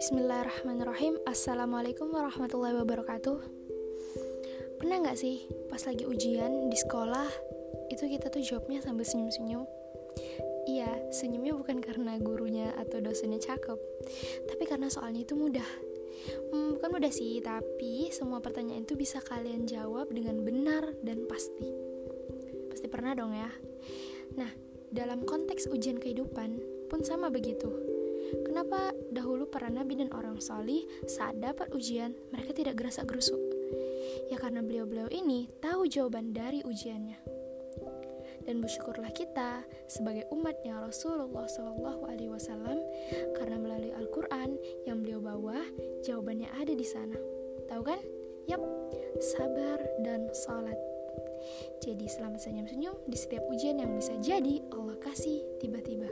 Bismillahirrahmanirrahim. Assalamualaikum warahmatullahi wabarakatuh. Pernah gak sih pas lagi ujian di sekolah Itu kita tuh jawabnya sambil senyum-senyum? Iya, senyumnya bukan karena gurunya atau dosennya cakep Tapi karena soalnya itu mudah. Hmm, Bukan mudah sih, tapi semua pertanyaan itu bisa kalian jawab dengan benar dan pasti. Pasti pernah dong ya. Nah, dalam konteks ujian kehidupan pun sama begitu Kenapa dahulu para nabi dan orang solih saat dapat ujian mereka tidak gerasa gerusuk? Ya karena beliau-beliau ini tahu jawaban dari ujiannya. Dan bersyukurlah kita sebagai umatnya Rasulullah Shallallahu Alaihi Wasallam karena melalui Al-Quran yang beliau bawa jawabannya ada di sana. Tahu kan? Yap, sabar dan salat. Jadi selamat senyum-senyum di setiap ujian yang bisa jadi Allah kasih tiba-tiba.